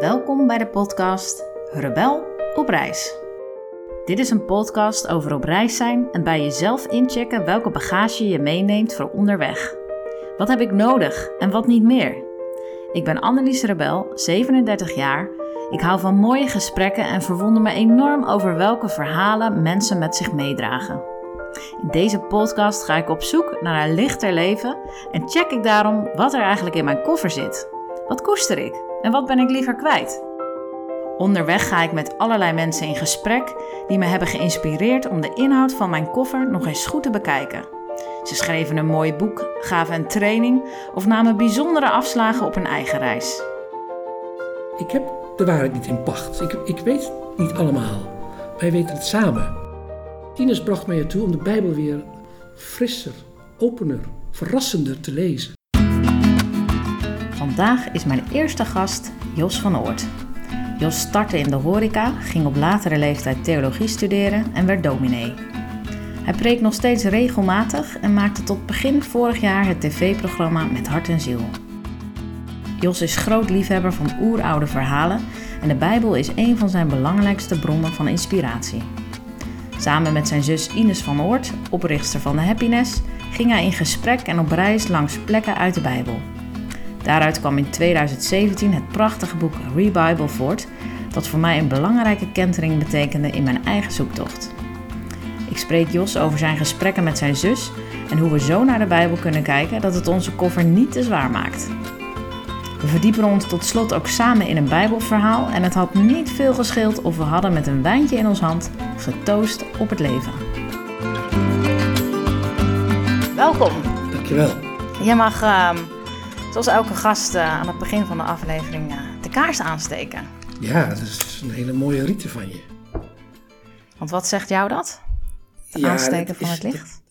Welkom bij de podcast Rebel op reis. Dit is een podcast over op reis zijn en bij jezelf inchecken welke bagage je meeneemt voor onderweg. Wat heb ik nodig en wat niet meer? Ik ben Annelies Rebel, 37 jaar. Ik hou van mooie gesprekken en verwonder me enorm over welke verhalen mensen met zich meedragen. In deze podcast ga ik op zoek naar een lichter leven en check ik daarom wat er eigenlijk in mijn koffer zit. Wat koester ik en wat ben ik liever kwijt? Onderweg ga ik met allerlei mensen in gesprek die me hebben geïnspireerd om de inhoud van mijn koffer nog eens goed te bekijken. Ze schreven een mooi boek, gaven een training of namen bijzondere afslagen op een eigen reis. Ik heb de waarheid niet in pacht. Ik, ik weet het niet allemaal. Wij weten het samen. Ines bracht mij ertoe om de Bijbel weer frisser, opener, verrassender te lezen. Vandaag is mijn eerste gast Jos van Oort. Jos startte in de horeca, ging op latere leeftijd theologie studeren en werd dominee. Hij preekt nog steeds regelmatig en maakte tot begin vorig jaar het tv-programma Met Hart en Ziel. Jos is groot liefhebber van oeroude verhalen en de Bijbel is een van zijn belangrijkste bronnen van inspiratie. Samen met zijn zus Ines van Oort, oprichter van de Happiness, ging hij in gesprek en op reis langs plekken uit de Bijbel. Daaruit kwam in 2017 het prachtige boek Rebible voort, dat voor mij een belangrijke kentering betekende in mijn eigen zoektocht. Ik spreek Jos over zijn gesprekken met zijn zus en hoe we zo naar de Bijbel kunnen kijken dat het onze koffer niet te zwaar maakt. We verdiepen ons tot slot ook samen in een Bijbelverhaal en het had niet veel gescheeld of we hadden met een wijntje in ons hand getoost op het leven. Welkom. Dankjewel. Je mag, uh, zoals elke gast uh, aan het begin van de aflevering, uh, de kaars aansteken. Ja, dat is een hele mooie rite van je. Want wat zegt jou dat? Het ja, aansteken van is- het licht?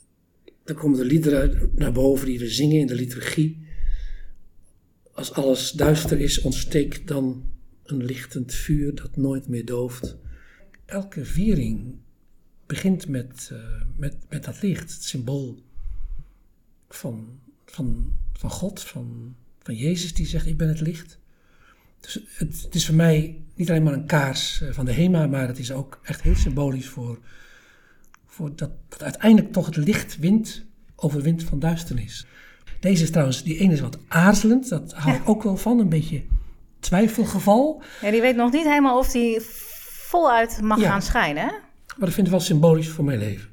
Dan komen de liederen naar boven die we zingen in de liturgie. Als alles duister is, ontsteekt dan een lichtend vuur dat nooit meer dooft. Elke viering begint met, eh, met, met dat licht, het symbool van, van, van God, van, van Jezus die zegt: Ik ben het licht. Dus het, het is voor mij niet alleen maar een kaars eh, van de HEMA, maar het is ook echt heel symbolisch voor, voor dat, dat uiteindelijk toch het licht wint, overwint van duisternis. Deze is trouwens, die ene is wat aarzelend, dat hou ik ook wel van, een beetje twijfelgeval. Ja, die weet nog niet helemaal of die voluit mag Ja. gaan schijnen. Hè? Maar dat vind ik wel symbolisch voor mijn leven.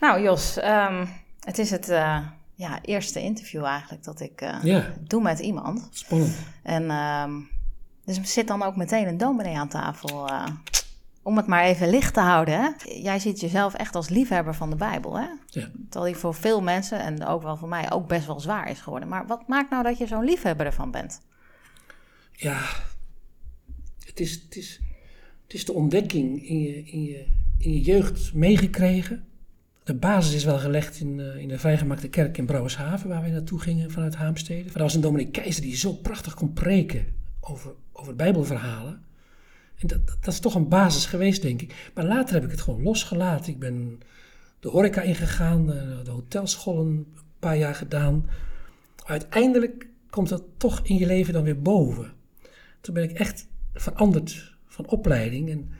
Nou, Jos, ehm, het is het eh, ja, eerste interview eigenlijk dat ik eh, doe met iemand. spannend. En ehm, dus er zit dan ook meteen een dominee aan tafel. eh, om het maar even licht te houden. Hè? Jij ziet jezelf echt als liefhebber van de Bijbel. Hè? Ja. Terwijl die voor veel mensen, en ook wel voor mij, ook best wel zwaar is geworden. Maar wat maakt nou dat je zo'n liefhebber ervan bent? Ja, het is, het is, het is de ontdekking in je, in, je, in je jeugd meegekregen. De basis is wel gelegd in, eh, in de vrijgemaakte kerk in Brouwershaven, waar we naartoe gingen vanuit Haamstede. Er was een dominee Keizer die zo prachtig kon preken over, over bijbelverhalen. En dat, dat, is toch een basis geweest, denk ik. Maar later heb ik het gewoon losgelaten. Ik ben de horeca ingegaan, eh, de hotelscholen een paar jaar gedaan. Uiteindelijk komt dat toch in je leven dan weer boven. Toen ben ik echt veranderd van opleiding. En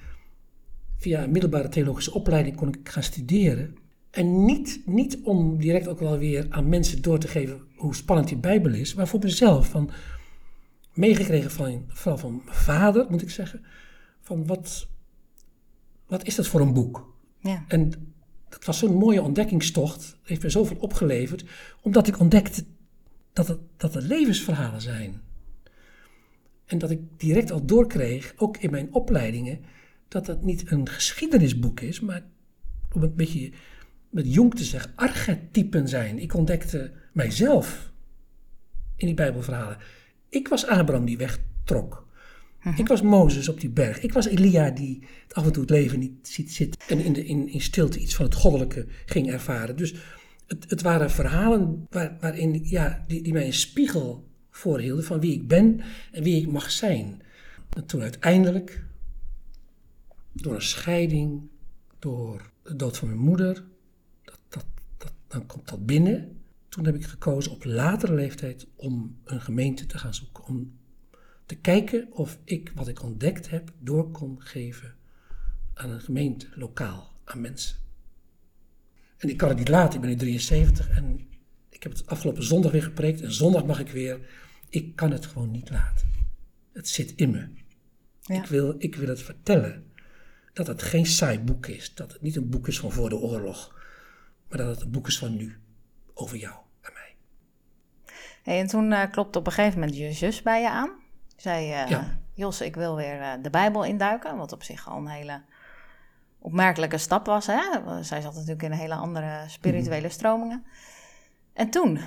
via een middelbare theologische opleiding kon ik gaan studeren. En niet, niet om direct ook wel weer aan mensen door te geven hoe spannend die Bijbel is, maar voor mezelf. Van, meegekregen van, vooral van mijn vader, moet ik zeggen. Van wat, wat is dat voor een boek? Ja. En dat was zo'n mooie ontdekkingstocht. Heeft me zoveel opgeleverd. Omdat ik ontdekte dat het, dat het levensverhalen zijn. En dat ik direct al doorkreeg, ook in mijn opleidingen, dat dat niet een geschiedenisboek is, maar om een beetje met jong te zeggen, archetypen zijn. Ik ontdekte mijzelf in die Bijbelverhalen. Ik was Abraham die wegtrok. Ik was Mozes op die berg. Ik was Elia die af en toe het leven niet ziet zitten. En in, de, in, in stilte iets van het goddelijke ging ervaren. Dus het, het waren verhalen waar, waarin, ja, die, die mij een spiegel voorhielden van wie ik ben en wie ik mag zijn. En toen uiteindelijk, door een scheiding, door de dood van mijn moeder, dan komt dat binnen. Toen heb ik gekozen op latere leeftijd om een gemeente te gaan zoeken. Om te kijken of ik wat ik ontdekt heb door kon geven aan een gemeente, lokaal, aan mensen. En ik kan het niet laten, ik ben nu 73 en ik heb het afgelopen zondag weer gepreekt en zondag mag ik weer. Ik kan het gewoon niet laten. Het zit in me. Ja. Ik, wil, ik wil het vertellen. Dat het geen saai boek is. Dat het niet een boek is van voor de oorlog. Maar dat het een boek is van nu. Over jou en mij. Hey, en toen uh, klopte op een gegeven moment je zus bij je aan. Zei, uh, Ja. Jos, ik wil weer uh, de Bijbel induiken. Wat op zich al een hele opmerkelijke stap was. Hè? Zij zat natuurlijk in een hele andere spirituele Mhm. stromingen. En toen,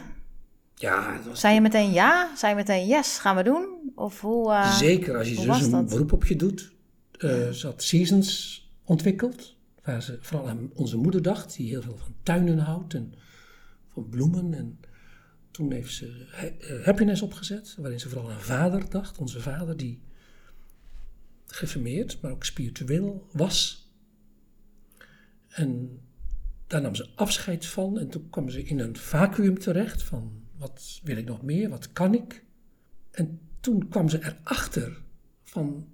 Ja, het was zei je meteen ja? Zei je meteen yes, gaan we doen? Of hoe... eh, zeker als je zus een beroep op je doet. Eh, Ze had Seasons ontwikkeld. Waar ze vooral aan onze moeder dacht. Die heel veel van tuinen houdt. En van bloemen. En toen heeft ze eh, Happiness opgezet. Waarin ze vooral aan vader dacht. Onze vader die geformeerd, maar ook spiritueel was. En daar nam ze afscheid van. En toen kwam ze in een vacuüm terecht. Van wat wil ik nog meer? Wat kan ik? En toen kwam ze erachter van,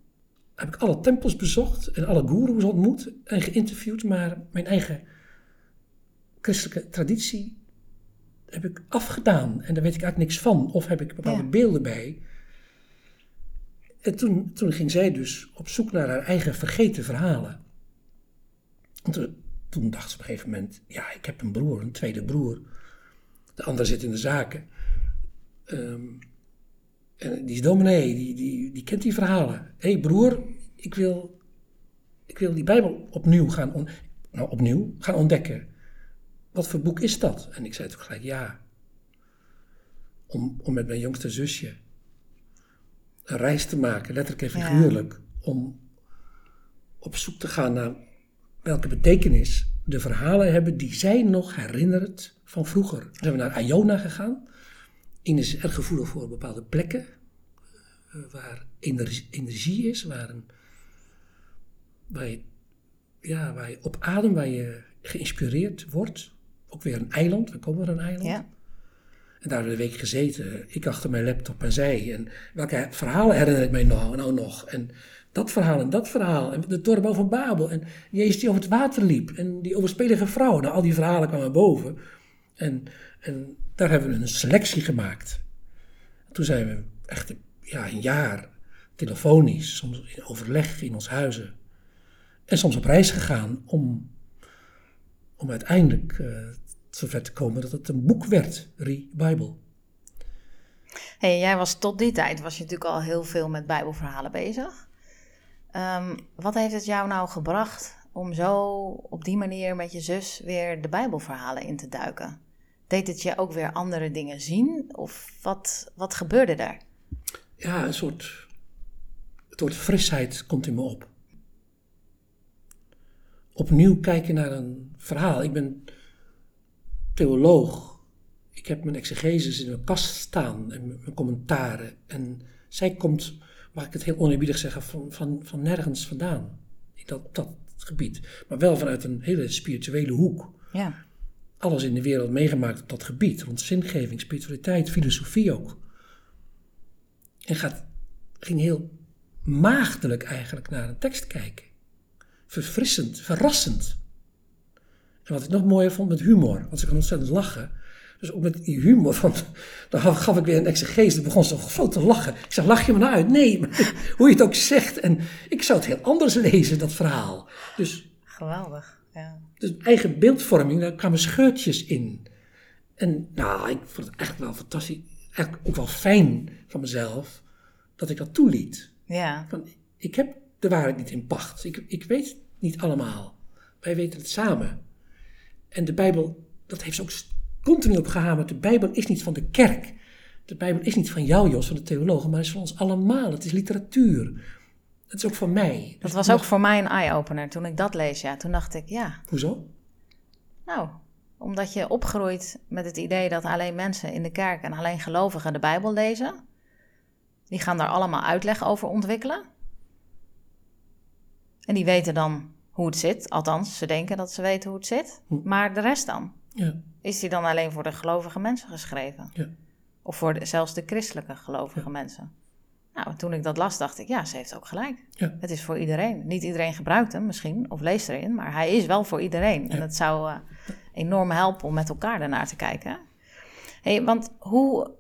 heb ik alle tempels bezocht en alle goeroes ontmoet en geïnterviewd, maar mijn eigen christelijke traditie heb ik afgedaan en daar weet ik eigenlijk niks van. Of heb ik bepaalde Ja. beelden bij. En toen, toen ging zij dus op zoek naar haar eigen vergeten verhalen. En toen, toen dacht ze op een gegeven moment, ja, ik heb een broer, een tweede broer. De andere zit in de zaken. Ehm, en die is dominee, die, die, die kent die verhalen. Hé hey broer, ik wil, ik wil die Bijbel opnieuw gaan, on- nou, opnieuw gaan ontdekken. Wat voor boek is dat? En ik zei toen gelijk ja. Om, om met mijn jongste zusje een reis te maken, letterlijk en Ja. figuurlijk. Om op zoek te gaan naar welke betekenis de verhalen hebben die zij nog herinnert van vroeger. Toen zijn we naar Iona gegaan. Ines is erg gevoelig voor bepaalde plekken eh, waar energie, energie is, waar, een, waar, je, ja, waar je op adem, waar je geïnspireerd wordt. Ook weer een eiland, we komen naar een eiland. Ja. En daar hebben we een week gezeten, ik achter mijn laptop en zij. En welke verhalen herinner ik mij nou, nou nog? En dat verhaal en dat verhaal. En de torenbouw van Babel. En Jezus die over het water liep. En die overspelige vrouw. Nou, al die verhalen kwamen boven. En, en daar hebben we een selectie gemaakt. Toen zijn we echt ja, een jaar telefonisch, soms in overleg in ons huizen. En soms op reis gegaan om, om uiteindelijk eh, zover te komen dat het een boek werd, Re-Bible. Hey, jij was tot die tijd was je natuurlijk al heel veel met Bijbelverhalen bezig. Ehm, wat heeft het jou nou gebracht om zo op die manier met je zus weer de Bijbelverhalen in te duiken? Deed het je ook weer andere dingen zien? Of wat, wat gebeurde daar? Ja, een soort, het woord frisheid komt in me op. Opnieuw kijken naar een verhaal. Ik ben theoloog. Ik heb mijn exegeses in mijn kast staan en mijn commentaren. En zij komt, mag ik het heel oneerbiedig zeggen, van, van, van nergens vandaan. In dat, dat gebied. Maar wel vanuit een hele spirituele hoek. Ja, Alles in de wereld meegemaakt op dat gebied. Rond zingeving, spiritualiteit, filosofie ook. En gaat, ging heel maagdelijk eigenlijk naar een tekst kijken. Verfrissend, verrassend. En wat ik nog mooier vond met humor, want ze kan ontzettend lachen. Dus ook met die humor, van, dan gaf, ik weer een exegees, dan begon ze zo te lachen. Ik zeg, lach je me nou uit? Nee, hoe je het ook zegt. En ik zou het heel anders lezen, dat verhaal. Dus, geweldig. Ja. Dus eigen beeldvorming, daar kwamen scheurtjes in. En nou, ik vond het echt wel fantastisch. Eigenlijk ook wel fijn van mezelf, dat ik dat toeliet. ja, Van, ik heb de waarheid niet in pacht. Ik, ik weet het niet allemaal. Wij weten het samen. En de Bijbel, dat heeft ze ook continu op gehamerd. De Bijbel is niet van de kerk. De Bijbel is niet van jou, Jos, van de theologen, maar is van ons allemaal. Het is literatuur. Het is ook van mij. dat Dus was ook voor mij een eye-opener toen ik dat lees. Ja, toen dacht ik, ja, Hoezo? nou, omdat je opgroeit met het idee dat alleen mensen in de kerk en alleen gelovigen de Bijbel lezen. Die gaan daar allemaal uitleg over ontwikkelen. En die weten dan hoe het zit. Althans, ze denken dat ze weten hoe het zit. Hm. Maar de rest dan? Ja, Is die dan alleen voor de gelovige mensen geschreven? ja. Of voor de- zelfs de christelijke gelovige mensen? Nou, toen ik dat las, dacht ik, ja, ze heeft ook gelijk. Ja. Het is voor iedereen. Niet iedereen gebruikt hem misschien, of leest erin, maar hij is wel voor iedereen. En het zou eh, enorm helpen om met elkaar daarnaar te kijken. Hey, want hoe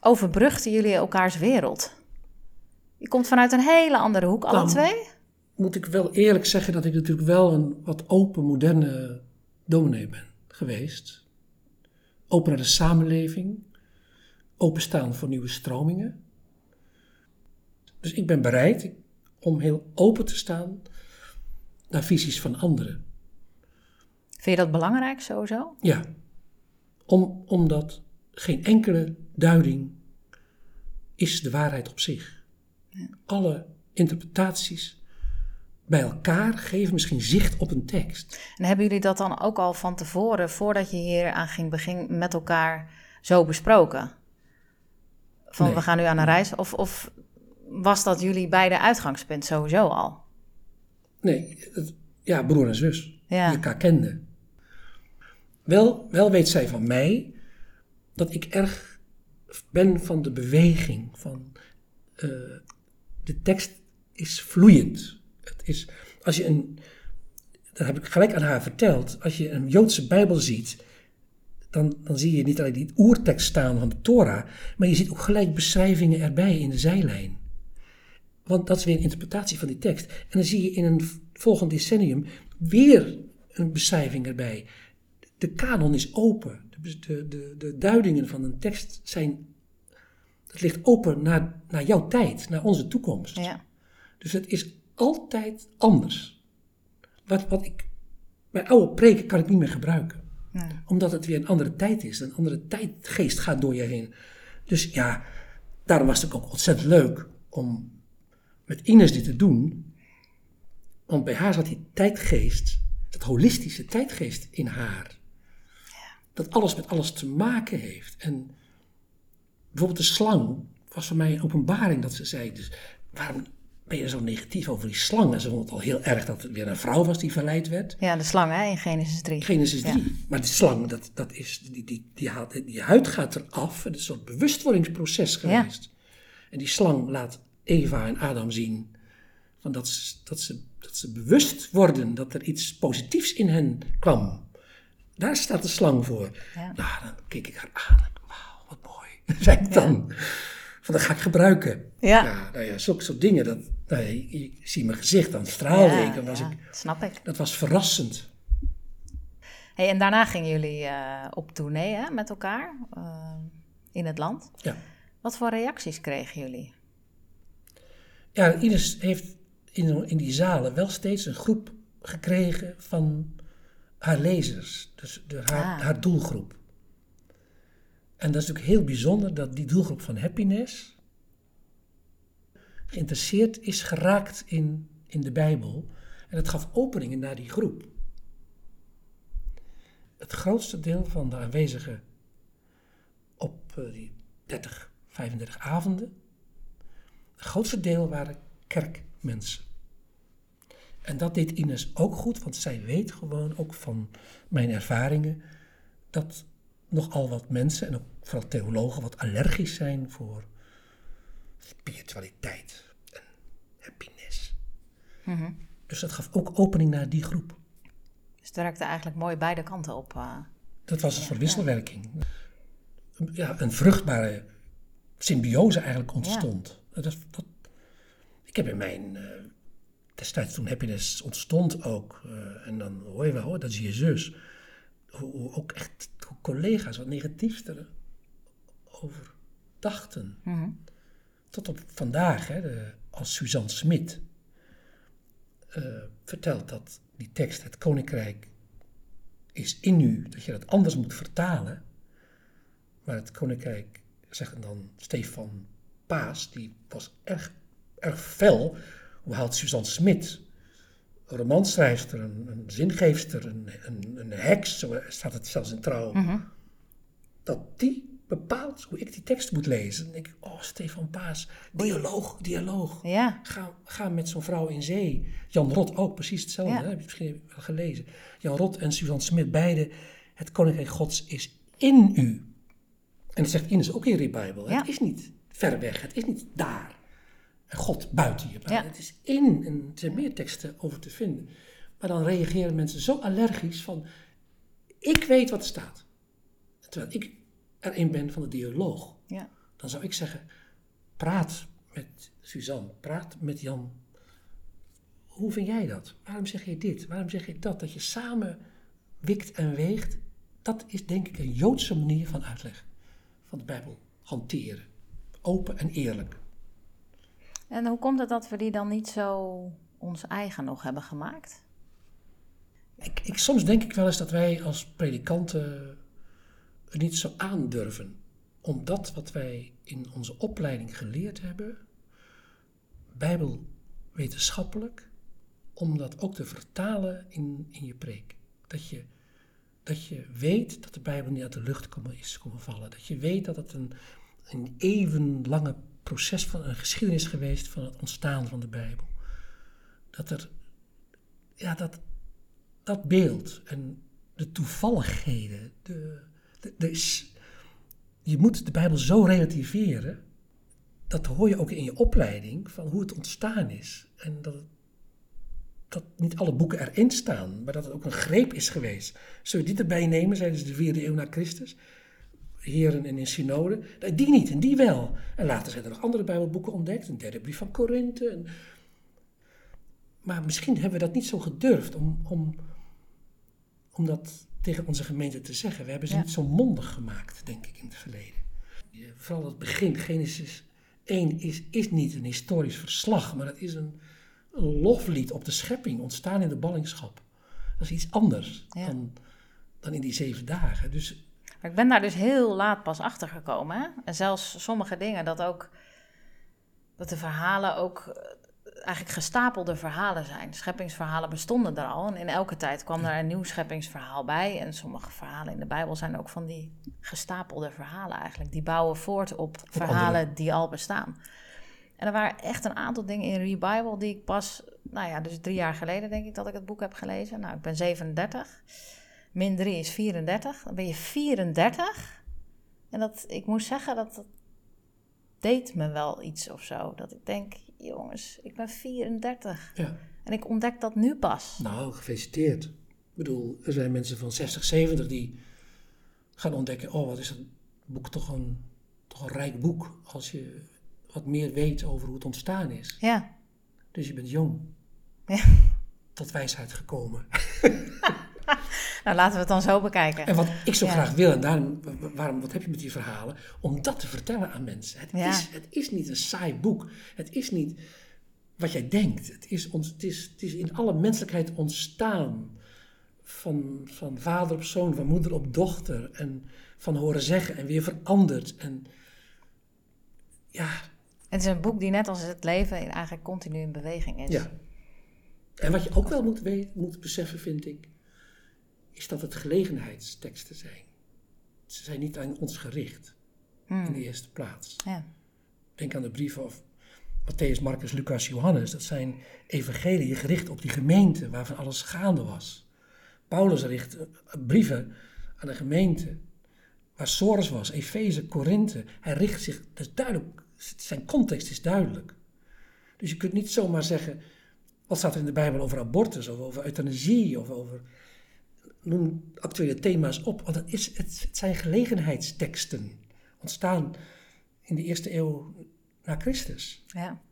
overbrugden jullie elkaars wereld? Je komt vanuit een hele andere hoek, alle twee. Moet ik wel eerlijk zeggen dat ik natuurlijk wel een wat open, moderne dominee ben geweest. Open naar de samenleving. Openstaan voor nieuwe stromingen. Dus ik ben bereid om heel open te staan naar visies van anderen. Vind je dat belangrijk sowieso? Ja, Om, omdat geen enkele duiding is de waarheid op zich. Alle interpretaties bij elkaar geven misschien zicht op een tekst. En hebben jullie dat dan ook al van tevoren, voordat je hier aan ging beginnen, met elkaar zo besproken? Van Nee. we gaan nu aan een reis? Of, of was dat jullie beide uitgangspunt sowieso al? Nee, het- ja, broer en zus, Ja. die elkaar kenden. Wel, wel weet zij van mij dat ik erg ben van de beweging. Van, eh, de tekst is vloeiend. Het is, als je een, dat heb ik gelijk aan haar verteld, als je een Joodse Bijbel ziet, dan, dan zie je niet alleen die oertekst staan van de Torah, maar je ziet ook gelijk beschrijvingen erbij in de zijlijn. Want dat is weer een interpretatie van die tekst. En dan zie je in een volgend decennium weer een beschrijving erbij. De kanon is open. De, de, de, de duidingen van een tekst zijn. Het ligt open naar, naar jouw tijd, naar onze toekomst. Ja. Dus het is altijd anders. Wat, wat ik. Mijn oude preken kan ik niet meer gebruiken. Nee. Omdat het weer een andere tijd is. Een andere tijdgeest gaat door je heen. Dus ja, daarom was het ook ontzettend leuk om met Ines dit te doen. Want bij haar zat die tijdgeest, dat holistische tijdgeest in haar. Dat alles met alles te maken heeft. En bijvoorbeeld de slang was voor mij een openbaring dat ze zei. Dus waarom ben je zo negatief over die slang? En ze vond het al heel erg dat het weer een vrouw was die verleid werd. ja, de slang hè, in Genesis 3. Genesis 3. Maar die slang, dat, dat is, die, die, die, haalt, die huid gaat eraf. Het is een soort bewustwordingsproces Ja. geweest. En die slang laat Eva en Adam zien van dat, ze, dat, ze, dat ze bewust worden dat er iets positiefs in hen kwam. Daar staat de slang voor. Ja. Nou, dan keek ik haar aan. Wauw, wat mooi. Zei ik dan. Van, dat ga ik gebruiken. Ja. nou ja, zulke soort dingen. Dat, nou ja, je, je ziet mijn gezicht, dan straalde Ja, ik. Dan was ja, ik. snap ik. Dat was verrassend. Hey, en daarna gingen jullie eh, op tournee hè, met elkaar eh, in het land. Ja. Wat voor reacties kregen jullie? Ja, Ines heeft in, in die zalen wel steeds een groep gekregen van haar lezers. Dus de, haar, Ah. haar doelgroep. En dat is natuurlijk heel bijzonder dat die doelgroep van happiness geïnteresseerd is geraakt in, in de Bijbel. En het gaf openingen naar die groep. Het grootste deel van de aanwezigen op eh, die 30, 35 avonden het grootste deel waren kerkmensen. En dat deed Ines ook goed, want zij weet gewoon ook van mijn ervaringen dat nogal wat mensen, en ook vooral theologen, wat allergisch zijn voor spiritualiteit en happiness. Mhm. Dus dat gaf ook opening naar die groep. Dus het werkte eigenlijk mooi beide kanten op. eh. Dat was een soort wisselwerking. Ja, een vruchtbare symbiose eigenlijk ontstond. Dat, dat, ik heb in mijn eh, destijds toen happiness ontstond ook, eh, en dan hoor je wel, hoor, dat is je zus, hoe, hoe ook echt hoe collega's wat negatiefs erover dachten. Mhm. Tot op vandaag, hè, de, als Suzanne Smit eh, vertelt dat die tekst, het koninkrijk is in u, dat je dat anders moet vertalen. Maar het koninkrijk, zegt dan Stefan Paas, die was erg, erg fel. Hoe haalt Suzanne Smit, een romanschrijfster, een, een zingeefster, een, een, een heks, zo staat het zelfs in trouw, Mhm. dat die bepaalt hoe ik die tekst moet lezen. Dan denk ik, oh, Stefan Paas, dialoog, dialoog. Ja, Ga, ga met zo'n vrouw in zee. Jan Rot ook, precies hetzelfde. Ja. Hè? Heb je misschien wel gelezen. Jan Rot en Suzanne Smit, beide. Het koninkrijk gods is in u. En dat zegt Ines ook in de Bijbel. Ja. Het is niet ver weg, het is niet daar. En God buiten je. Ja. het is in, en er zijn meer teksten over te vinden. Maar dan reageren mensen zo allergisch van, ik weet wat er staat. Terwijl ik er een ben van de dialoog. Ja. Dan zou ik zeggen, praat met Suzanne, praat met Jan. Hoe vind jij dat? Waarom zeg je dit? Waarom zeg je dat? Dat je samen wikt en weegt. Dat is denk ik een Joodse manier van uitleg van de Bijbel hanteren. Open en eerlijk. En hoe komt het dat we die dan niet zo ons eigen nog hebben gemaakt? Ik, ik, soms denk ik wel eens dat wij als predikanten het niet zo aandurven. Omdat wat wij in onze opleiding geleerd hebben, bijbelwetenschappelijk, om dat ook te vertalen in, in je preek. Dat je, dat je weet dat de Bijbel niet uit de lucht komen, is komen vallen. Dat je weet dat het een, een even lange proces van een geschiedenis is geweest van het ontstaan van de Bijbel. Dat er, ja, dat, dat beeld en de toevalligheden, de, de, de je moet de Bijbel zo relativeren. Dat hoor je ook in je opleiding van hoe het ontstaan is. En dat, dat niet alle boeken erin staan, maar dat het ook een greep is geweest. Zul je dit erbij nemen, zeiden ze de vierde eeuw na Christus? Heren en in synode. Nee, Die niet en die wel. En later zijn er nog andere Bijbelboeken ontdekt. Een derde brief van Korinthe. en- Maar misschien hebben we dat niet zo gedurfd om, om, om dat tegen onze gemeente te zeggen. We hebben ze Ja. niet zo mondig gemaakt, denk ik, in het verleden. Vooral het begin, Genesis 1, is, is niet een historisch verslag, maar het is een, een loflied op de schepping, ontstaan in de ballingschap. Dat is iets anders Ja. dan, dan in die zeven dagen. Dus Maar ik ben daar dus heel laat pas achter gekomen. Hè? En zelfs sommige dingen dat ook. Dat de verhalen ook eh, eigenlijk gestapelde verhalen zijn. Scheppingsverhalen bestonden er al. En in elke tijd kwam er een nieuw scheppingsverhaal bij. En sommige verhalen in de Bijbel zijn ook van die gestapelde verhalen eigenlijk. Die bouwen voort op verhalen die al bestaan. En er waren echt een aantal dingen in Rebible die ik pas, nou ja, dus drie jaar geleden denk ik dat ik het boek heb gelezen. Nou, ik ben 37. Min 3 is 34. Dan ben je 34. En dat, ik moet zeggen dat dat deed me wel iets of zo. Dat ik denk, jongens, ik ben 34. ja, En ik ontdek dat nu pas. nou, gefeliciteerd. Ik bedoel, er zijn mensen van 60, 70 die gaan ontdekken, oh, wat is dat boek toch een, toch een rijk boek, als je wat meer weet over hoe het ontstaan is. Ja, Dus je bent jong. Ja. Tot wijsheid gekomen. nou laten we het dan zo bekijken. En wat ik zo Ja. graag wil, en daarom, wa- waarom, wat heb je met die verhalen? Om dat te vertellen aan mensen. Het, Ja. is, het is niet een saai boek. Het is niet wat jij denkt. Het is, ons, het is, het is in alle menselijkheid ontstaan. Van, van vader op zoon, van moeder op dochter. En van horen zeggen en weer veranderd. En ja, Het is een boek die net als het leven eigenlijk continu in beweging is. Ja. En wat je ook wel moet, weten, moet beseffen, vind ik, is dat het gelegenheidsteksten zijn. Ze zijn niet aan ons gericht, in de eerste plaats. Ja. Denk aan de brieven of Matthäus, Marcus, Lucas, Johannes. Dat zijn evangeliën gericht op die gemeente waarvan alles gaande was. Paulus richt eh, brieven aan de gemeente waar Soros was, Efeze, Korinthe. Hij richt zich, dat is duidelijk, zijn context is duidelijk. Dus je kunt niet zomaar zeggen, wat staat er in de Bijbel over abortus of over euthanasie of over, noem actuele thema's op. Want het, is, het, het zijn gelegenheidsteksten, ontstaan in de eerste eeuw na Christus. ja.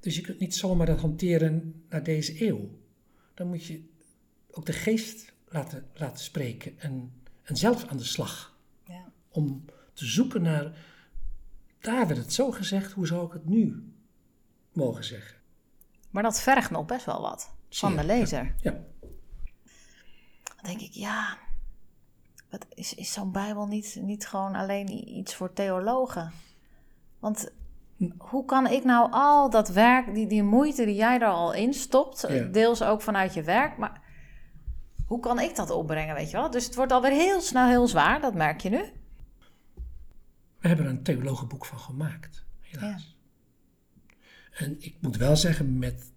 Dus je kunt niet zomaar dat hanteren naar deze eeuw. Dan moet je ook de geest laten, laten spreken en, en zelf aan de slag. ja. Om te zoeken naar, daar werd het zo gezegd, hoe zou ik het nu mogen zeggen? Maar dat vergt nog best wel wat van de lezer. Ja, Dan denk ik, ja, wat is, is zo'n Bijbel niet, niet gewoon alleen iets voor theologen? Want hoe kan ik nou al dat werk, die, die moeite die jij er al in stopt, Ja. deels ook vanuit je werk, maar hoe kan ik dat opbrengen, weet je wel? Dus het wordt alweer heel snel heel zwaar, dat merk je nu. we hebben er een theologenboek van gemaakt, helaas. En ik moet wel zeggen, met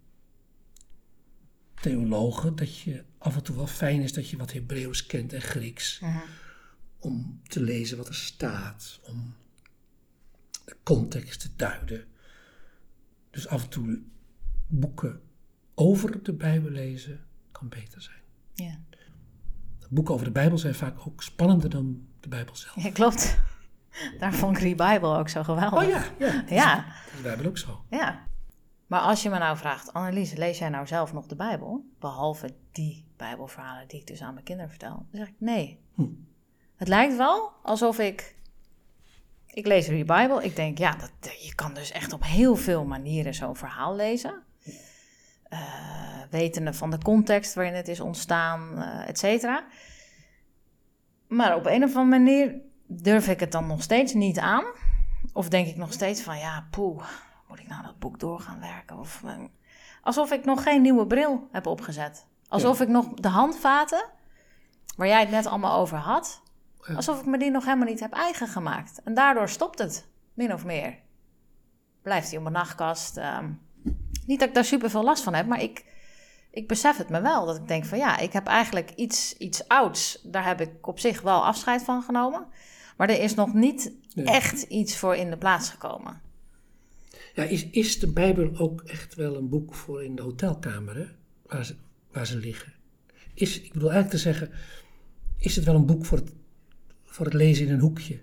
theologen, dat je af en toe wel fijn is dat je wat Hebreeuws kent en Grieks. Om te lezen wat er staat, om de context te duiden. Dus af en toe boeken over de Bijbel lezen kan beter zijn. Ja. Boeken over de Bijbel zijn vaak ook spannender dan de Bijbel zelf. ja, klopt. Daar vond ik die Bijbel ook zo geweldig. Oh ja, ja. Ja. dat is de Bijbel ook zo. Ja. Maar als je me nou vraagt, Annelies, lees jij nou zelf nog de Bijbel? Behalve die Bijbelverhalen die ik dus aan mijn kinderen vertel. Dan zeg ik nee. Hm. Het lijkt wel alsof ik. Ik lees die Bijbel. Ik denk, ja, dat, je kan dus echt op heel veel manieren zo'n verhaal lezen. Eh, wetende van de context waarin het is ontstaan, eh et cetera. Maar op een of andere manier durf ik het dan nog steeds niet aan. Of denk ik nog steeds van, ja, poeh, moet ik nou dat boek door gaan werken? Of, eh, alsof ik nog geen nieuwe bril heb opgezet. Alsof ik nog de handvaten, waar jij het net allemaal over had, Ja. alsof ik me die nog helemaal niet heb eigen gemaakt. En daardoor stopt het, min of meer. Blijft hij op mijn nachtkast. ehm, niet dat ik daar super veel last van heb, maar ik, ik besef het me wel. Dat ik denk van ja, ik heb eigenlijk iets, iets ouds. Daar heb ik op zich wel afscheid van genomen. Maar er is nog niet Ja. echt iets voor in de plaats gekomen. Ja, is, is de Bijbel ook echt wel een boek voor in de hotelkamer, hè? Waar, ze, waar ze liggen? Is, ik bedoel eigenlijk te zeggen, is het wel een boek voor het, voor het lezen in een hoekje?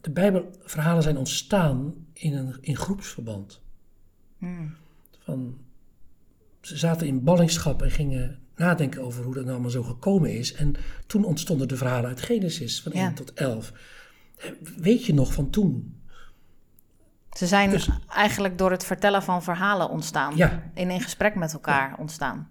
De Bijbelverhalen zijn ontstaan in een in groepsverband. Hmm. Van, ze zaten in ballingschap en gingen nadenken over hoe dat nou allemaal zo gekomen is. En toen ontstonden de verhalen uit Genesis van Ja. 1 tot 11. Eh, Weet je nog van toen? Ze zijn Dus- eigenlijk door het vertellen van verhalen ontstaan. Ja. In een gesprek met elkaar ontstaan.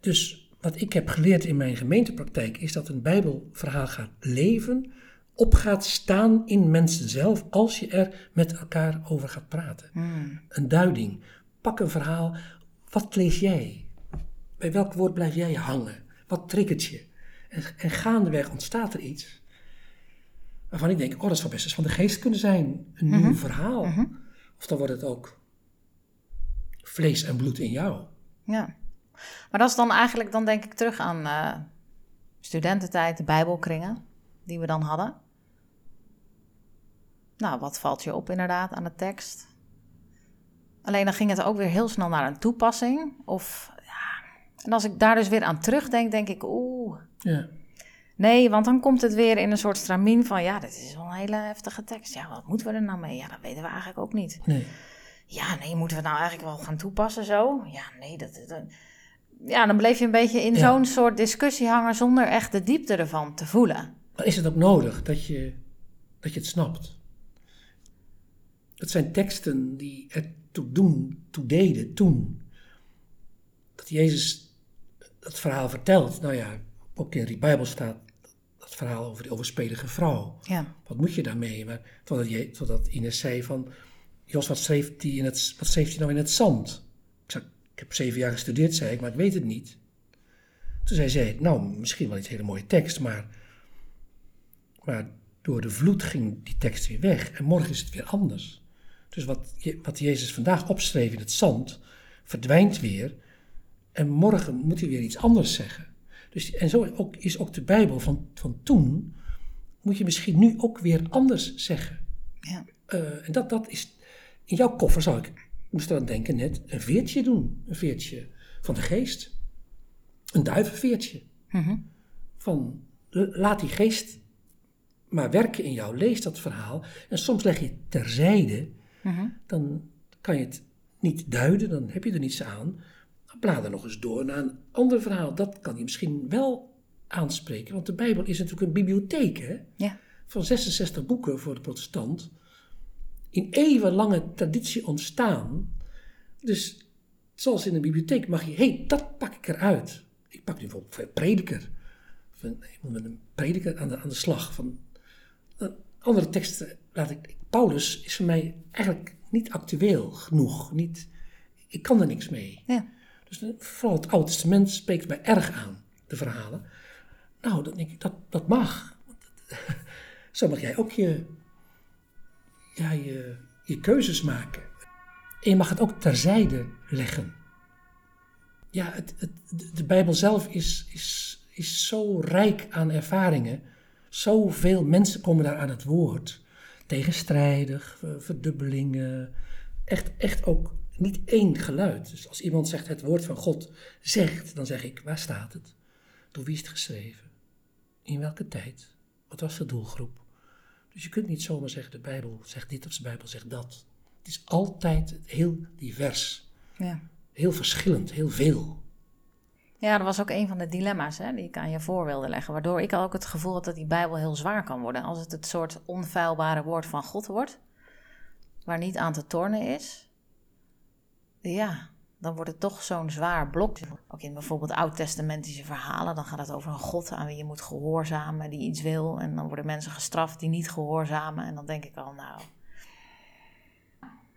Dus wat ik heb geleerd in mijn gemeentepraktijk is dat een Bijbelverhaal gaat leven, op gaat staan in mensen zelf als je er met elkaar over gaat praten. Hmm. Een duiding. Pak een verhaal. Wat lees jij? Bij welk woord blijf jij hangen? Wat triggert je? En, en gaandeweg ontstaat er iets waarvan ik denk, oh, dat zou best eens van de geest kunnen zijn. Een nieuw verhaal. Of dan wordt het ook vlees en bloed in jou. Ja. Maar dat is dan eigenlijk, dan denk ik terug aan eh, studententijd, de bijbelkringen die we dan hadden. Nou, wat valt je op inderdaad aan de tekst? Alleen dan ging het ook weer heel snel naar een toepassing. Of, ja. En als ik daar dus weer aan terugdenk, denk ik, oeh, Ja. Nee, want dan komt het weer in een soort stramien van... ja, dit is wel een hele heftige tekst. Ja, wat moeten we er nou mee? Ja, dat weten we eigenlijk ook niet. Nee. Ja, nee, moeten we het nou eigenlijk wel gaan toepassen zo? Ja, nee, dat... dat- Ja, dan bleef je een beetje in Ja. zo'n soort discussie hangen... zonder echt de diepte ervan te voelen. Maar is het ook nodig dat je, dat je het snapt? Het zijn teksten die ertoe doen, toe deden toen. Dat Jezus dat verhaal vertelt. Nou ja, ook in de Bijbel staat dat verhaal over de overspelige vrouw. Ja, Wat moet je daarmee? Maar totdat, je, totdat Ines zei van... Jos, wat schreef hij in het, wat schreef hij nou in het zand? Ik, zei, ik heb zeven jaar gestudeerd, zei ik, maar ik weet het niet. Toen zei zij, nou, misschien wel iets hele mooie tekst, maar... Maar door de vloed ging die tekst weer weg. En morgen is het weer anders. Dus wat, Je- wat Jezus vandaag opschreef in het zand, verdwijnt weer. En morgen moet hij weer iets anders zeggen. Dus, en zo ook, is ook de Bijbel van, van toen, moet je misschien nu ook weer anders zeggen. ja, Eh, en dat, dat is, in jouw koffer zou ik, moest eraan denken net, een veertje doen. Een veertje van de geest. Een duivenveertje. Mhm. Van, laat die geest maar werken in jou. Lees dat verhaal. En soms leg je het terzijde. Mhm. Dan kan je het niet duiden, dan heb je er niets aan. Dan blader nog eens door naar een ander verhaal. Dat kan je misschien wel aanspreken. Want de Bijbel is natuurlijk een bibliotheek, hè? ja, van 66 boeken voor de protestant in eeuwenlange traditie ontstaan. Dus zoals in een bibliotheek mag je, hé, hey, dat pak ik eruit. Ik pak nu bijvoorbeeld een prediker. Van, ik moet met een prediker aan de, aan de slag. Van, eh, andere teksten laat ik. Paulus is voor mij eigenlijk niet actueel genoeg. Niet, ik kan er niks mee. ja. Dus vooral het Oude Testament spreekt mij erg aan, de verhalen. Nou, dan denk ik, dat, dat mag. Zo mag jij ook je, ja, je, je keuzes maken. En je mag het ook terzijde leggen. Ja, het, het, de- Bijbel zelf is, is, is zo rijk aan ervaringen. Zoveel mensen komen daar aan het woord. tegenstrijdig, verdubbelingen. Echt, echt ook niet één geluid. Dus als iemand zegt het woord van God zegt, dan zeg ik, waar staat het? Door wie is het geschreven? In welke tijd? Wat was de doelgroep? Dus je kunt niet zomaar zeggen, de Bijbel zegt dit of de Bijbel zegt dat. Het is altijd heel divers. Ja. Heel verschillend, heel veel. Ja, dat was ook een van de dilemma's hè, die ik aan je voor wilde leggen. Waardoor ik ook het gevoel had dat die Bijbel heel zwaar kan worden. Als het het soort onfeilbare woord van God wordt, waar niet aan te tornen is. Ja, dan wordt het toch zo'n zwaar blok. Ook in bijvoorbeeld oud-testamentische verhalen, dan gaat het over een God aan wie je moet gehoorzamen, die iets wil. En dan worden mensen gestraft die niet gehoorzamen. En dan denk ik al, nou,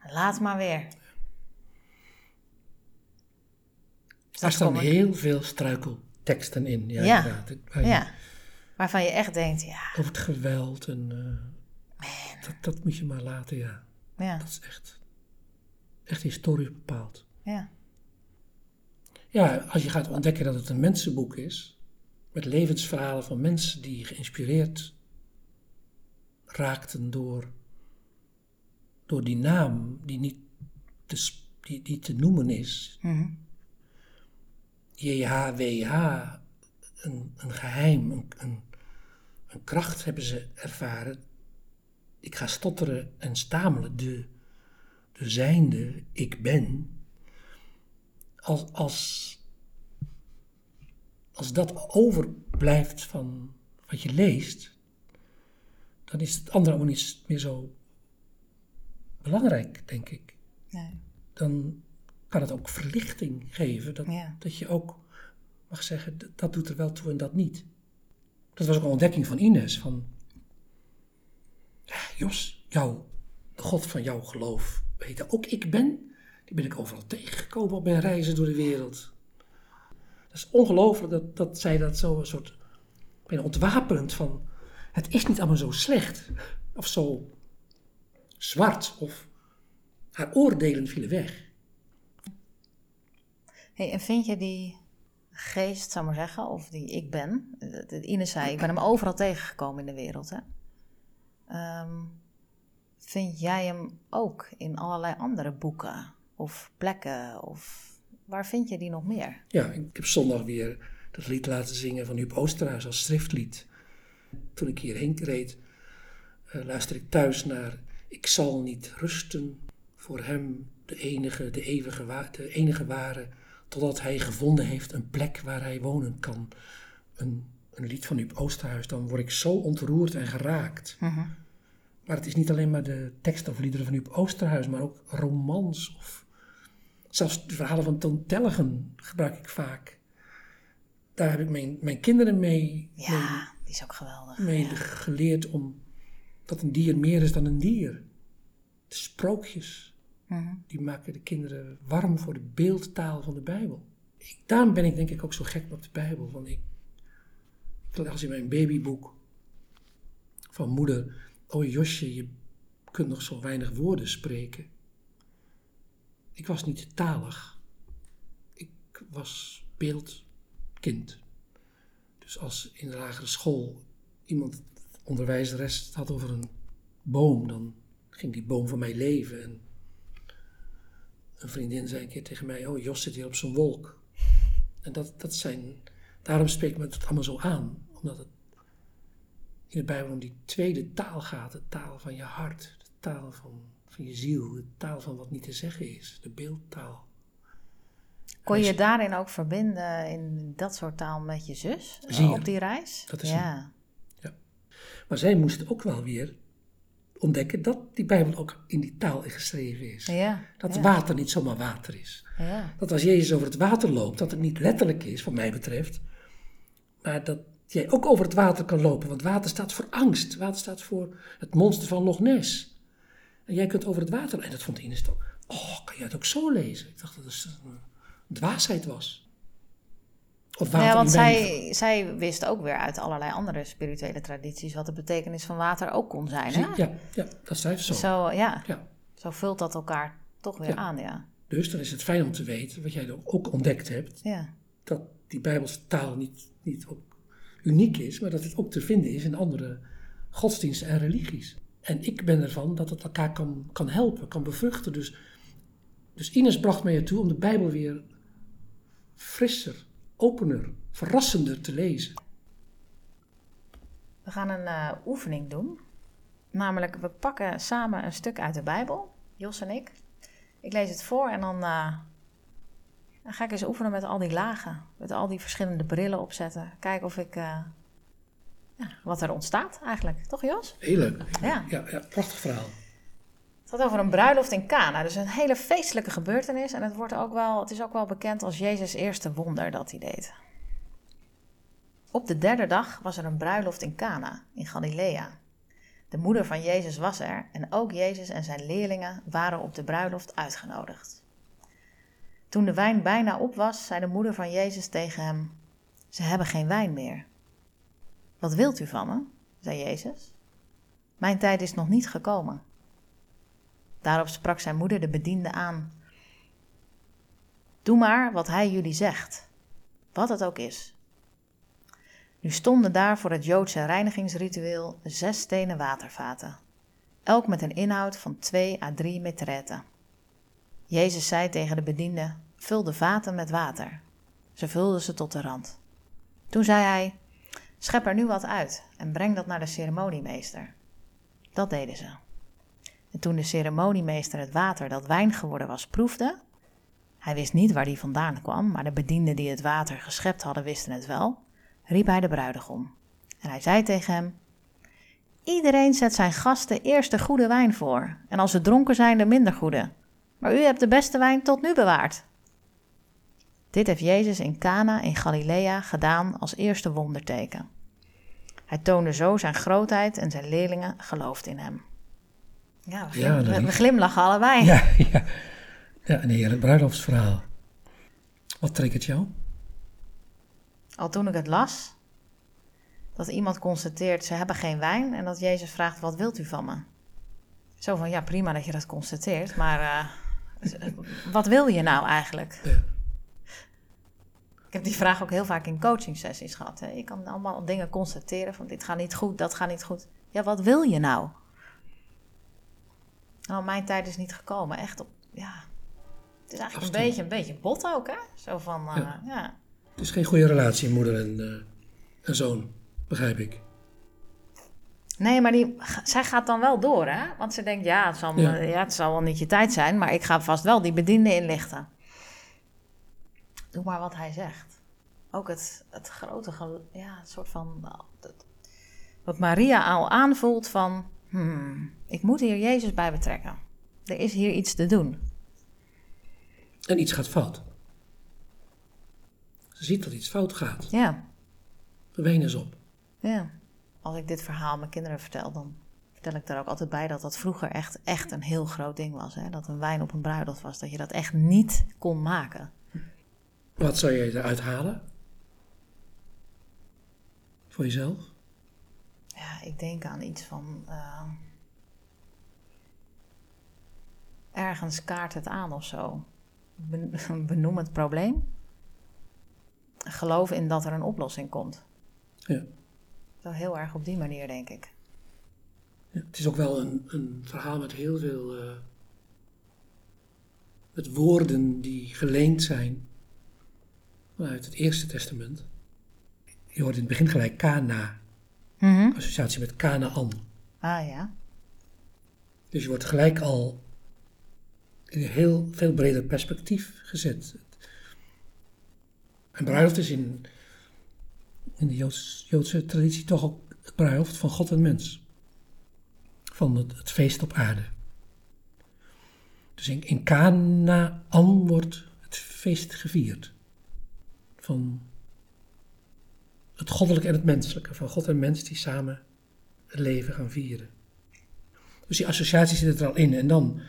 laat maar weer. Daar staan heel veel struikelteksten in. Ja, Ja. inderdaad. Waar je- Ja, waarvan je echt denkt, ja, Over het geweld en eh, dat, dat moet je maar laten, ja. ja, Dat is echt, echt historisch bepaald. ja. Ja, als je gaat ontdekken dat het een mensenboek is, met levensverhalen van mensen die geïnspireerd raakten door, door die naam die niet te, die, die te noemen is. Mhm. JHWH, een, een geheim, een, een, een kracht hebben ze ervaren. Ik ga stotteren en stamelen, de, de zijnde, ik ben. Als, als, als dat overblijft van wat je leest, dan is het andere ook niet meer zo belangrijk, denk ik Nee. dan kan het ook verlichting geven. Dat, Ja. dat je ook mag zeggen, dat, dat doet er wel toe en dat niet. Dat was ook een ontdekking van Ines. Van, ja, Jos, jou, de God van jouw geloof, ook ik ben? Die ben ik overal tegengekomen op mijn reizen door de wereld. Dat is ongelooflijk dat, dat zij dat zo een soort, bijna ontwapenend van, het is niet allemaal zo slecht. Of zo zwart. Of haar oordelen vielen weg. Hey, en vind je die geest, zou maar zeggen, of die ik ben, Ines zei, ik ben hem overal tegengekomen in de wereld, hè? Ehm, vind jij hem ook in allerlei andere boeken of plekken? Of waar vind je die nog meer? Ja, ik heb zondag weer dat lied laten zingen van Huub Oosterhuis als schriftlied. Toen ik hierheen reed, eh, luisterde ik thuis naar Ik zal niet rusten voor hem, de enige, de eeuwige, wa- de enige ware, totdat hij gevonden heeft een plek waar hij wonen kan. Een, een lied van Huub Oosterhuis, dan word ik zo ontroerd en geraakt. Maar het is niet alleen maar de tekst of liederen van Huub Oosterhuis, maar ook romans of zelfs de verhalen van Toon Tellegen gebruik ik vaak. Daar heb ik mijn, mijn kinderen mee, Ja, die is ook geweldig. mee geleerd om dat een dier meer is dan een dier. De sprookjes, Mhm. die maken de kinderen warm voor de beeldtaal van de Bijbel. Ik, daarom ben ik denk ik ook zo gek op de Bijbel. Want ik, ik las in mijn babyboek van moeder, oh Josje, je kunt nog zo weinig woorden spreken. Ik was niet talig. Ik was beeldkind. Dus als in de lagere school iemand, onderwijzeres, het had over een boom, dan ging die boom voor mij leven. En een vriendin zei een keer tegen mij, oh Jos zit hier op zo'n wolk. En dat, dat zijn, daarom spreekt me het allemaal zo aan. Omdat het in de Bijbel om die tweede taal gaat. De taal van je hart. De taal van, van je ziel. De taal van wat niet te zeggen is. De beeldtaal. Kon je daarin ook verbinden in dat soort taal met je zus eh, Zie je. op die reis? Dat is ja. Maar zij moest ook wel weer ontdekken dat die Bijbel ook in die taal geschreven is. Ja. Dat ja. water niet zomaar water is. Ja. Dat als Jezus over het water loopt, dat het niet letterlijk is, wat mij betreft. Maar dat jij ook over het water kan lopen. Want water staat voor angst. Water staat voor het monster van Loch Ness. En jij kunt over het water. En dat vond Ines toch. Oh, kan jij het ook zo lezen? Ik dacht dat het een dwaasheid was. Of water Ja, want zij, zij wist ook weer uit allerlei andere spirituele tradities wat de betekenis van water ook kon zijn. Hè? Ja, ja, dat zei ze zo. Zo, ja, Ja. zo vult dat elkaar toch weer Ja. aan, ja. Dus dan is het fijn om te weten, wat jij ook ontdekt hebt, Ja, dat die Bijbelse taal niet, niet ook uniek is, maar dat het ook te vinden is in andere godsdiensten en religies. En ik ben ervan dat het elkaar kan, kan helpen, kan bevruchten. Dus, dus Ines bracht mij ertoe om de Bijbel weer frisser, opener, verrassender te lezen. We gaan een uh, oefening doen. Namelijk, we pakken samen een stuk uit de Bijbel, Jos en ik. Ik lees het voor en dan, uh, dan ga ik eens oefenen met al die lagen. Met al die verschillende brillen opzetten. Kijken of ik... Uh, ja, wat er ontstaat eigenlijk. Toch Jos? Heel leuk. Ja. Ja, ja, prachtig verhaal. Het gaat over een bruiloft in Cana. Dus een hele feestelijke gebeurtenis. En het, wordt ook wel, het is ook wel bekend als Jezus' eerste wonder dat hij deed. Op de derde dag was er een bruiloft in Cana, in Galilea. De moeder van Jezus was er en ook Jezus en zijn leerlingen waren op de bruiloft uitgenodigd. Toen de wijn bijna op was, zei de moeder van Jezus tegen hem: Ze hebben geen wijn meer. Wat wilt u van me? zei Jezus. Mijn tijd is nog niet gekomen. Daarop sprak zijn moeder de bediende aan: Doe maar wat hij jullie zegt, wat het ook is. Nu stonden daar voor het Joodse reinigingsritueel zes stenen watervaten, elk met een inhoud van 2 à 3 metreten. Jezus zei tegen de bediende: Vul de vaten met water. Ze vulden ze tot de rand. Toen zei hij: Schep er nu wat uit en breng dat naar de ceremoniemeester. Dat deden ze. En toen de ceremoniemeester het water dat wijn geworden was proefde, hij wist niet waar die vandaan kwam, maar de bedienden die het water geschept hadden wisten het wel, riep hij de bruidegom. En hij zei tegen hem: Iedereen zet zijn gasten eerst de goede wijn voor, en als ze dronken zijn, de minder goede. Maar u hebt de beste wijn tot nu bewaard. Dit heeft Jezus in Cana in Galilea gedaan als eerste wonderteken. Hij toonde zo zijn grootheid en zijn leerlingen geloofden in hem. Ja, we, ja, we, we glimlachen allebei. Ja, ja. ja een heerlijk bruiloftsverhaal. Wat triggert jou? Al toen ik het las, dat iemand constateert ze hebben geen wijn en dat Jezus vraagt wat wilt u van me? Zo van ja prima dat je dat constateert, maar uh, wat wil je nou eigenlijk? Ja. Ik heb die vraag ook heel vaak in coaching sessies gehad. Hè. Je kan allemaal dingen constateren van dit gaat niet goed, dat gaat niet goed. Ja, wat wil je nou? Nou, mijn tijd is niet gekomen. Echt op, ja. Het is eigenlijk een beetje, een beetje bot ook, hè? Zo van, uh, ja. ja. Het is geen goede relatie, moeder en, uh, en zoon, begrijp ik. Nee, maar die, zij gaat dan wel door, hè? Want ze denkt, ja het, zal, ja. ja, het zal wel niet je tijd zijn, maar ik ga vast wel die bediende inlichten. Doe maar wat hij zegt. Ook het, het grote, ja, het soort van, wat Maria al aanvoelt van, hmm, ik moet hier Jezus bij betrekken. Er is hier iets te doen. En iets gaat fout. Ze ziet dat iets fout gaat. Ja. De is op. Ja. Als ik dit verhaal mijn kinderen vertel, dan vertel ik daar ook altijd bij dat dat vroeger echt, echt een heel groot ding was. Hè? Dat een wijn op een bruiloft was, dat je dat echt niet kon maken. Wat zou je eruit halen? Voor jezelf? Ja, ik denk aan iets van. Uh, ergens kaart het aan of zo. Benoem het probleem geloof in dat er een oplossing komt. Ja. Zo heel erg op die manier, denk ik. Ja, het is ook wel een, een verhaal met heel veel. Uh, met woorden die geleend zijn vanuit het Eerste Testament. Je hoort in het begin gelijk Kana. Mm Associatie met Canaan. Ah ja. Dus je wordt gelijk al in een heel veel breder perspectief gezet. En bruiloft is in, in de Joodse traditie toch ook het bruiloft van God en mens. Van het, het feest op aarde. Dus in, in Canaan wordt het feest gevierd. Van het goddelijke en het menselijke. Van God en mens die samen het leven gaan vieren. Dus die associatie zit er al in. En dan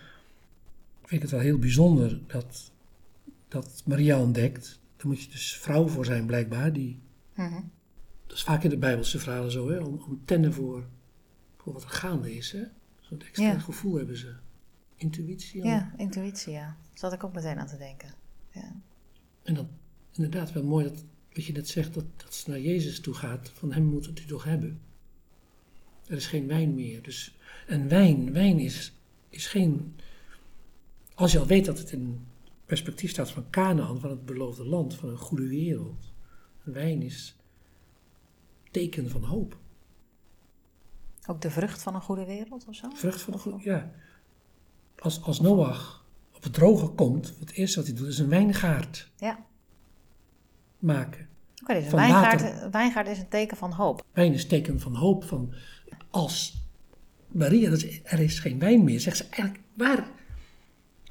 vind ik het wel heel bijzonder dat, dat Maria ontdekt daar moet je dus vrouw voor zijn, blijkbaar. Die, mhm. Dat is vaak in de Bijbelse verhalen zo, hè? Om, om tennen voor, voor wat er gaande is. Zo'n extra gevoel hebben ze. Intuïtie. Ja, intuïtie, ja. Daar zat ik ook meteen aan te denken. Ja. En dan inderdaad wel mooi dat wat je net zegt, dat, dat ze naar Jezus toe gaat. Van hem moet het u toch hebben. Er is geen wijn meer. Dus, en wijn, wijn is, is geen... Als je al weet dat het in perspectief staat van Canaan, van het beloofde land, van een goede wereld. Wijn is teken van hoop. Ook de vrucht van een goede wereld of zo? Vrucht van een goede, ja. Als, als Noach op het droge komt, het eerste wat hij doet is een wijngaard Ja. maken. Oké, dus een wijngaard, water. wijngaard is een teken van hoop. Wijn is teken van hoop. Van als Maria, er is geen wijn meer, zegt ze eigenlijk, waar,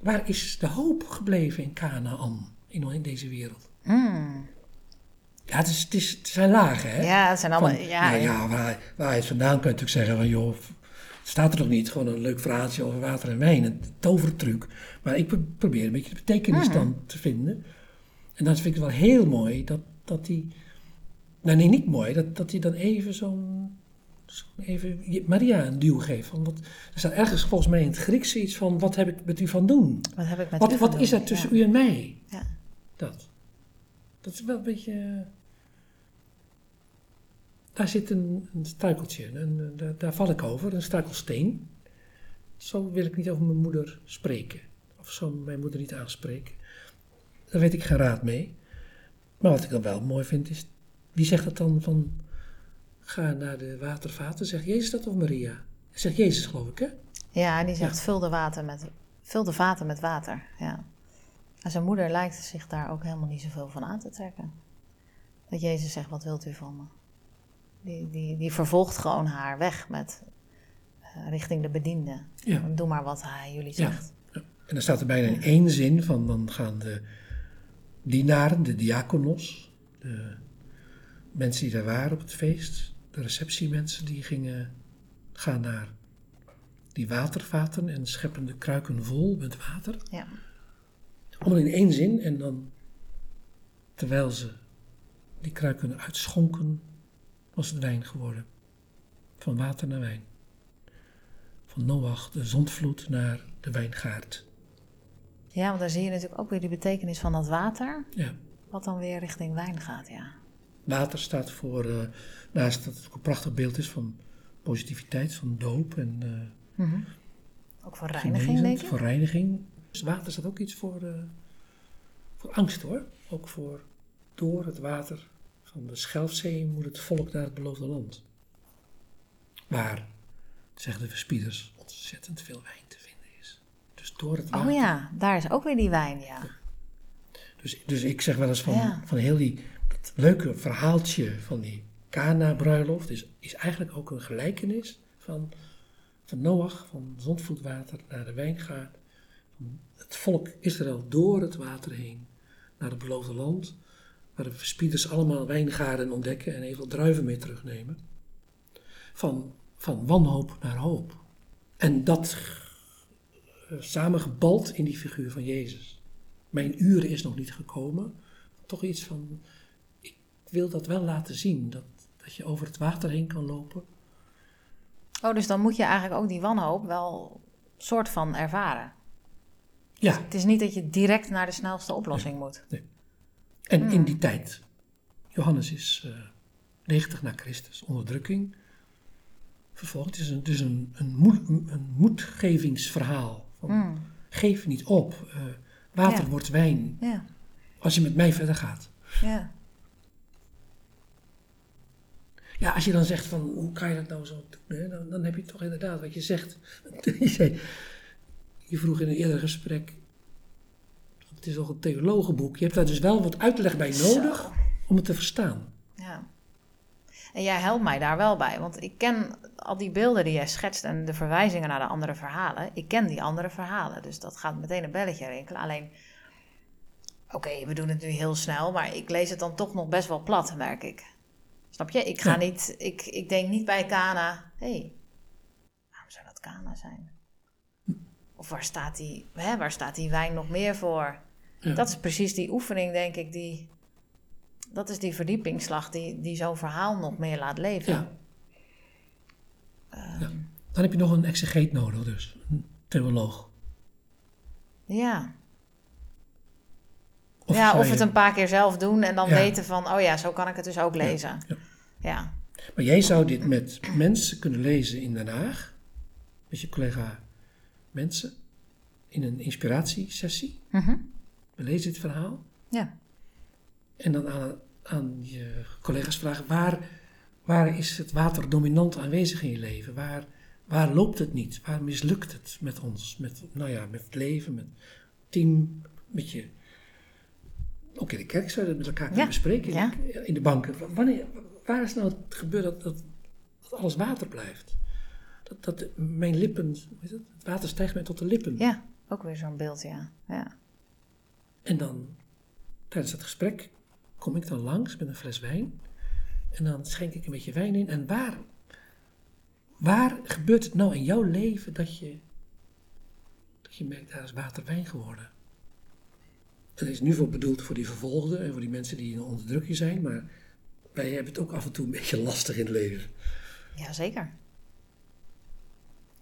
waar is de hoop gebleven in Canaan, in, in deze wereld? Mm. Ja, het, is, het, is, het zijn lagen, hè? Ja, het zijn allemaal... Van, ja, ja, ja, waar, waar hij het vandaan kun je natuurlijk zeggen van, joh, het staat er toch niet, gewoon een leuk verhaaltje over water en wijn, een tovertruc. Maar ik pro- probeer een beetje de betekenis Mhm. dan te vinden. En dan vind ik het wel heel mooi dat, dat hij, nou nee, niet mooi, dat, dat hij dan even zo'n, even Maria een duw geeft. Van wat, er staat ergens volgens mij in het Grieks iets van, wat heb ik met u van doen? Wat heb ik met Wat, u wat is er tussen Ja. u en mij? Ja. Dat. Dat is wel een beetje. Daar zit een, een struikeltje. Een, daar, daar val ik over, een struikelsteen. Zo wil ik niet over mijn moeder spreken. Of zo mijn moeder niet aanspreken. Daar weet ik geen raad mee. Maar wat ik dan wel mooi vind is. Wie zegt dat dan van. Ga naar de watervaten. Zegt Jezus dat of Maria? Zegt Jezus, geloof ik, hè? Ja, die zegt vul de, water met, vul de vaten met water. Ja. En zijn moeder lijkt zich daar ook helemaal niet zoveel van aan te trekken. Dat Jezus zegt, wat wilt u van me? Die, die, die vervolgt gewoon haar weg met, eh, richting de bediende. Ja. Doe maar wat hij jullie Ja. zegt. En dan staat er bijna in één zin van dan gaan de dienaren, de diakonos, de mensen die daar waren op het feest, de receptiemensen, die gingen gaan naar die watervaten en scheppen de kruiken vol met water. Ja. Allemaal in één zin en dan, terwijl ze die kruiken uitschonken, was het wijn geworden. Van water naar wijn. Van Noach, de zondvloed, naar de wijngaard. ja, want daar zie je natuurlijk ook weer die betekenis van dat water. Ja. Wat dan weer richting wijn gaat, ja. Water staat voor, eh, naast dat het ook een prachtig beeld is van positiviteit, van doop en eh Mhm. Ook voor reiniging, denk ik. voor reiniging. Dus water staat ook iets voor, eh, voor angst hoor. Ook voor door het water van de Schelfzee moet het volk naar het beloofde land. Waar, zeggen de verspieders, ontzettend veel wijn te vinden is. Dus door het water. Oh ja, daar is ook weer die wijn, ja. Dus, dus ik zeg wel eens van, Ja. van heel die dat leuke verhaaltje van die Cana-bruiloft is, is eigenlijk ook een gelijkenis van, van Noach, van zondvloedwater naar de wijngaard. Het volk Israël door het water heen naar het beloofde land, waar de verspieders allemaal wijngaarden ontdekken en even druiven mee terugnemen. Van, van wanhoop naar hoop. En dat samengebald in die figuur van Jezus. Mijn uur is nog niet gekomen. Toch iets van, ik wil dat wel laten zien, dat, dat je over het water heen kan lopen. Oh, dus dan moet je eigenlijk ook die wanhoop wel soort van ervaren. Ja, Het is niet dat je direct naar de snelste oplossing moet. En in die tijd, Johannes is eh 90 na Christus, onderdrukking. Vervolgens, het is een, dus een, een, moed, een moedgevingsverhaal. Van, Mm. Geef niet op, eh, water Ja. wordt wijn, Ja, als je met mij verder gaat. ja. Ja, als je dan zegt van hoe kan je dat nou zo doen, hè? Dan, dan heb je toch inderdaad wat je zegt. je, zei, je vroeg in een eerder gesprek, het is toch een theologenboek, je hebt daar dus wel wat uitleg bij nodig Zo. om het te verstaan. Ja. En jij helpt mij daar wel bij, want ik ken al die beelden die jij schetst en de verwijzingen naar de andere verhalen. Ik ken die andere verhalen, dus dat gaat meteen een belletje rinkelen. Alleen, oké, we doen het nu heel snel, maar ik lees het dan toch nog best wel plat, merk ik. Snap je? Ik ga Ja. niet, ik, ik denk niet bij Kana, hé, hey, waarom zou dat Kana zijn? Of waar staat, die, hè, waar staat die wijn nog meer voor? Ja. Dat is precies die oefening, denk ik, die... Dat is die verdiepingsslag die, die zo'n verhaal nog meer laat leven. Ja. Ja. Dan heb je nog een exegeet nodig dus, een theoloog. Ja, Of ja of je- het een paar keer zelf doen en dan Ja. weten van... oh ja, zo kan ik het dus ook lezen. ja. Ja, Maar jij zou dit met mensen kunnen lezen in Den Haag, met je collega mensen, in een inspiratiesessie. We lezen dit verhaal. Ja. En dan aan, aan je collega's vragen, waar, waar is het water dominant aanwezig in je leven? Waar, waar loopt het niet? Waar mislukt het met ons? Met, nou ja, met het leven, met het team, met je... Ook in de kerk zou je dat met elkaar kunnen Ja, bespreken. ja. In de banken. Wanneer, waar is nou het gebeurd dat, dat, dat alles water blijft? Dat, dat mijn lippen, het water stijgt mij tot de lippen. Ja, ook weer zo'n beeld, ja. ja. En dan, tijdens dat gesprek, kom ik dan langs met een fles wijn. En dan schenk ik een beetje wijn in. En waar, waar gebeurt het nou in jouw leven dat je, dat je merkt, daar is water wijn geworden? En dat is nu voor bedoeld voor die vervolgden en voor die mensen die in onderdrukking zijn. Maar wij hebben het ook af en toe een beetje lastig in het leven. Jazeker.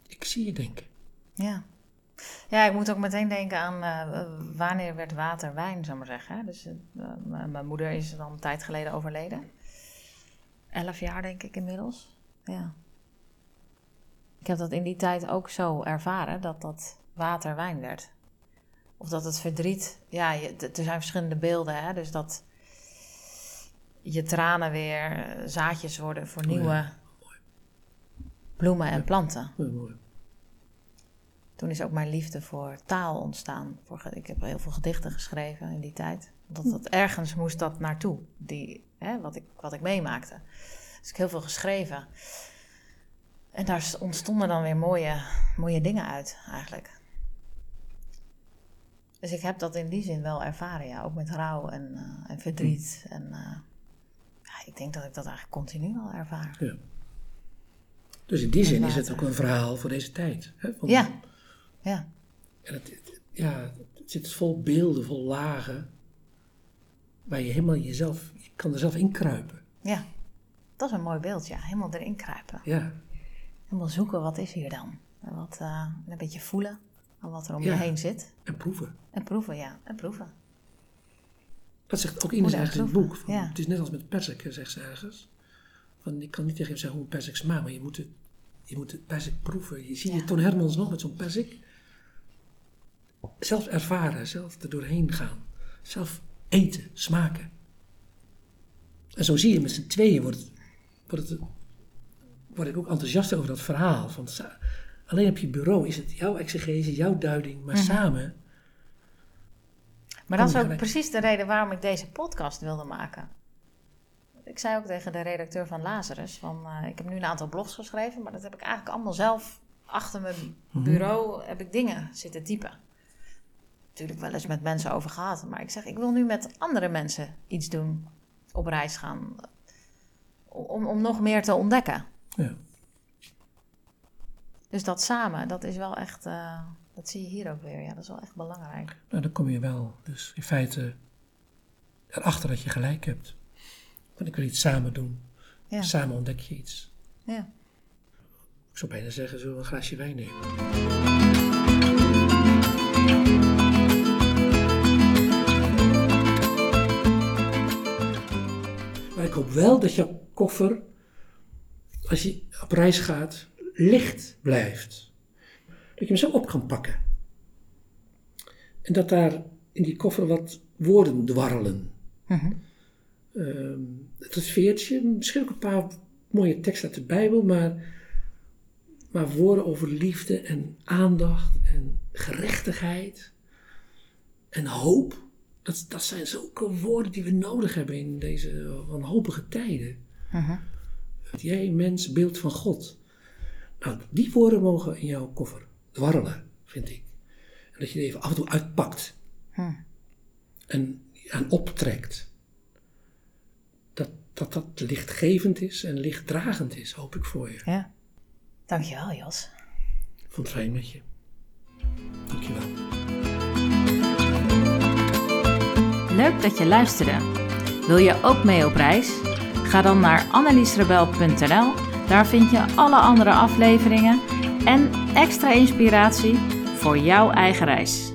Ik zie je denken. Ja. Ja, ik moet ook meteen denken aan eh, wanneer werd water wijn, zou ik maar zeggen. Dus eh, mijn moeder is dan een tijd geleden overleden. Elf jaar denk ik inmiddels. Ja. Ik heb dat in die tijd ook zo ervaren, dat dat water wijn werd. Of dat het verdriet, ja, je, er zijn verschillende beelden, hè. Dus dat je tranen weer eh, zaadjes worden voor Oh ja, nieuwe bloemen en Ja. planten. Mooi. Toen is ook mijn liefde voor taal ontstaan. Ik heb heel veel gedichten geschreven in die tijd. Dat, dat ergens moest dat naartoe, die, hè, wat, ik, wat ik meemaakte. Dus ik heb heel veel geschreven. En daar ontstonden dan weer mooie, mooie dingen uit, eigenlijk. Dus ik heb dat in die zin wel ervaren, ja. Ook met rouw en, eh, en verdriet. En eh, ja, ik denk dat ik dat eigenlijk continu al ervaar. Ja. Dus in die zin is het ook een verhaal voor deze tijd. Hè? Van- Ja, ja, En het, het- ja, het zit vol beelden, vol lagen. Waar je helemaal jezelf, je kan er zelf in kruipen. ja. Dat is een mooi beeld, ja. Helemaal erin kruipen. Ja, Helemaal zoeken, wat is hier dan? En wat, eh, een beetje voelen wat er om Ja. je heen zit. en proeven. En proeven, ja. En proeven. Dat zegt ook Moet ergens in het boek. Van, ja. Het is net als met persik, zegt ze ergens. Van, ik kan niet tegen je zeggen hoe een persik smaakt, maar je moet het, je moet het persik proeven. Je ziet Ja. je Ton Hermans nog met zo'n persik. Zelf ervaren, zelf er doorheen gaan. Zelf eten, smaken. En zo zie je met z'n tweeën wordt, wordt, het, word ik ook enthousiast over dat verhaal. Van, alleen op je bureau is het jouw exegese, jouw duiding, maar samen... Maar dat is ook precies de reden waarom ik deze podcast wilde maken. Ik zei ook tegen de redacteur van Lazarus: van, eh, Ik heb nu een aantal blogs geschreven, maar dat heb ik eigenlijk allemaal zelf achter mijn bureau heb ik dingen zitten typen. Natuurlijk wel eens met mensen over gehad, maar ik zeg: Ik wil nu met andere mensen iets doen, op reis gaan, om, om nog meer te ontdekken. Ja. Dus dat samen, dat is wel echt, eh, dat zie je hier ook weer. Ja, dat is wel echt belangrijk. Nou, dan kom je wel dus in feite erachter dat je gelijk hebt. Want ik wil iets samen doen. Ja, Samen ontdek je iets. ja. Ik zou bijna zeggen, zullen we een glaasje wijn nemen? Ik hoop wel dat jouw koffer, als je op reis gaat, licht blijft. Dat je hem zo op kan pakken. En dat daar in die koffer wat woorden dwarrelen. Mhm. Ehm, het veertje, misschien ook een paar mooie teksten uit de Bijbel, maar, maar woorden over liefde en aandacht en gerechtigheid en hoop. Dat, dat zijn zulke woorden die we nodig hebben in deze wanhopige tijden. Mhm. Jij, mens, beeld van God. Nou, die woorden mogen in jouw koffer dwarrelen, vind ik. En dat je die even af en toe uitpakt Hm. en aan optrekt. Dat, dat dat lichtgevend is en lichtdragend is, hoop ik voor je. Ja. Dankjewel, Jos. Ik vond het fijn met je. Dankjewel. Leuk dat je luisterde. Wil je ook mee op reis? Ga dan naar anneliesrebel.nl. Daar vind je alle andere afleveringen en extra inspiratie voor jouw eigen reis.